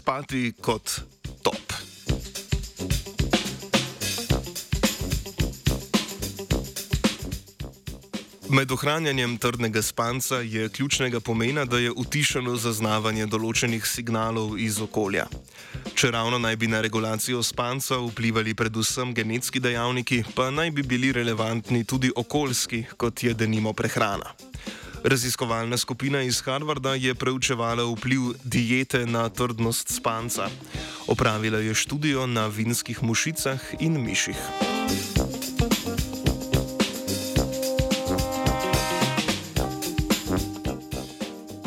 spati kot top. Med ohranjanjem trdnega spanca je ključnega pomena, da je utišano zaznavanje določenih signalov iz okolja. Če ravno naj bi na regulacijo spanca vplivali predvsem genetski dejavniki, pa naj bi bili relevantni tudi okoljski, kot je denimo prehrana. Raziskovalna skupina iz Harvarda je preučevala vpliv diete na trdnost spanca. Opravila je študijo na vinskih mušicah in miših.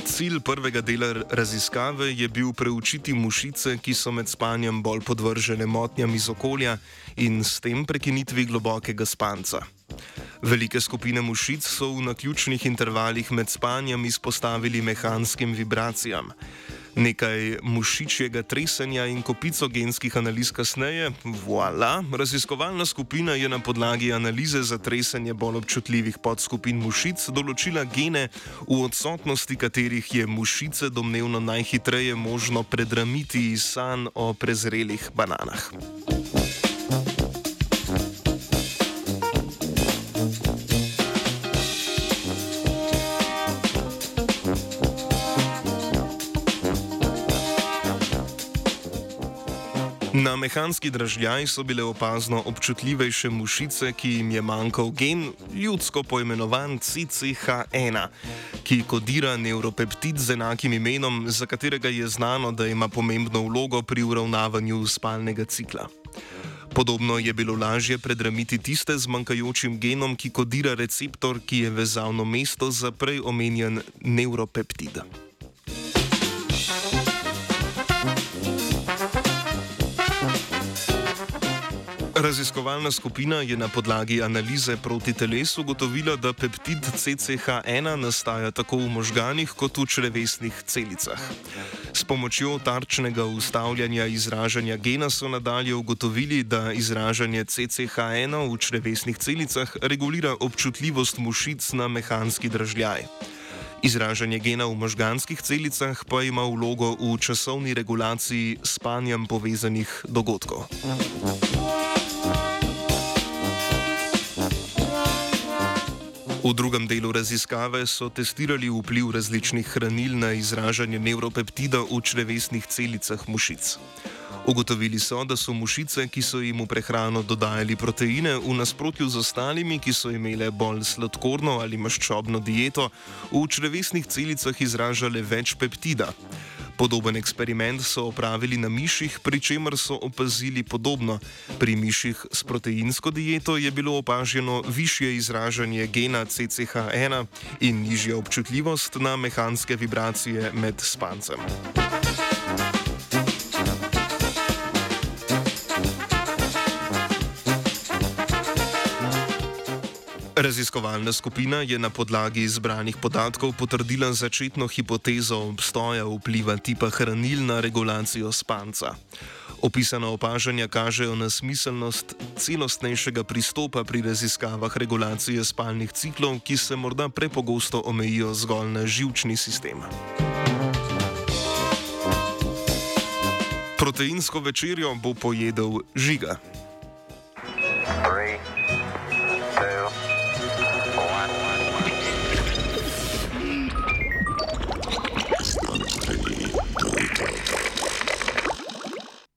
Cilj prvega dela raziskave je bil preučiti mušice, ki so med spanjem bolj podvržene motnjam iz okolja in s tem prekinitvi globokega spanca. Velike skupine mušic so v naključnih intervalih med spanjem izpostavili mehanskim vibracijam. Nekaj mušičjega tresenja in kopico genskih analiz kasneje, voilà, raziskovalna skupina je na podlagi analize za tresenje bolj občutljivih podskupin mušic določila gene, v odsotnosti katerih je mušice domnevno najhitreje možno predramiti iz san o prezrelih bananah. Na mehanski dražljaj so bile opazno občutljivejše mušice, ki jim je manjkal gen, ljudsko poimenovan CCH1, ki kodira neuropeptid z enakim imenom, za katerega je znano, da ima pomembno vlogo pri uravnavanju spalnega cikla. Podobno je bilo lažje predramiti tiste z manjkajočim genom, ki kodira receptor, ki je vezavno mesto za prej omenjen neuropeptid. Raziskovalna skupina je na podlagi analize proti telesu ugotovila, da peptid CCH1 nastaja tako v možganih kot v črevesnih celicah. S pomočjo tarčnega ustavljanja izražanja gena so nadalje ugotovili, da izražanje CCH1 v črevesnih celicah regulira občutljivost mušic na mehanski dražljaj. Izražanje gena v možganskih celicah pa ima vlogo v časovni regulaciji spanjem povezanih dogodkov. V drugem delu raziskave so testirali vpliv različnih hranil na izražanje neuropeptida v črevesnih celicah mušic. Ugotovili so, da so mušice, ki so jim v prehrano dodajali proteine, v nasprotju z ostalimi, ki so imele bolj sladkorno ali maščobno dieto, v črevesnih celicah izražale več peptida. Podoben eksperiment so opravili na miših, pri čemer so opazili podobno. Pri miših s proteinsko dieto je bilo opaženo više izražanje gena CCH1 in nižja občutljivost na mehanske vibracije med spancem. Raziskovalna skupina je na podlagi zbranih podatkov potrdila začetno hipotezo obstoja vpliva tipa hranil na regulacijo spanca. Opisana opažanja kažejo na smiselnost celostnejšega pristopa pri raziskavah regulacije spalnih ciklov, ki se morda prepogosto omejijo zgolj na živčni sistem. Proteinsko večerjo bo pojedel žiga.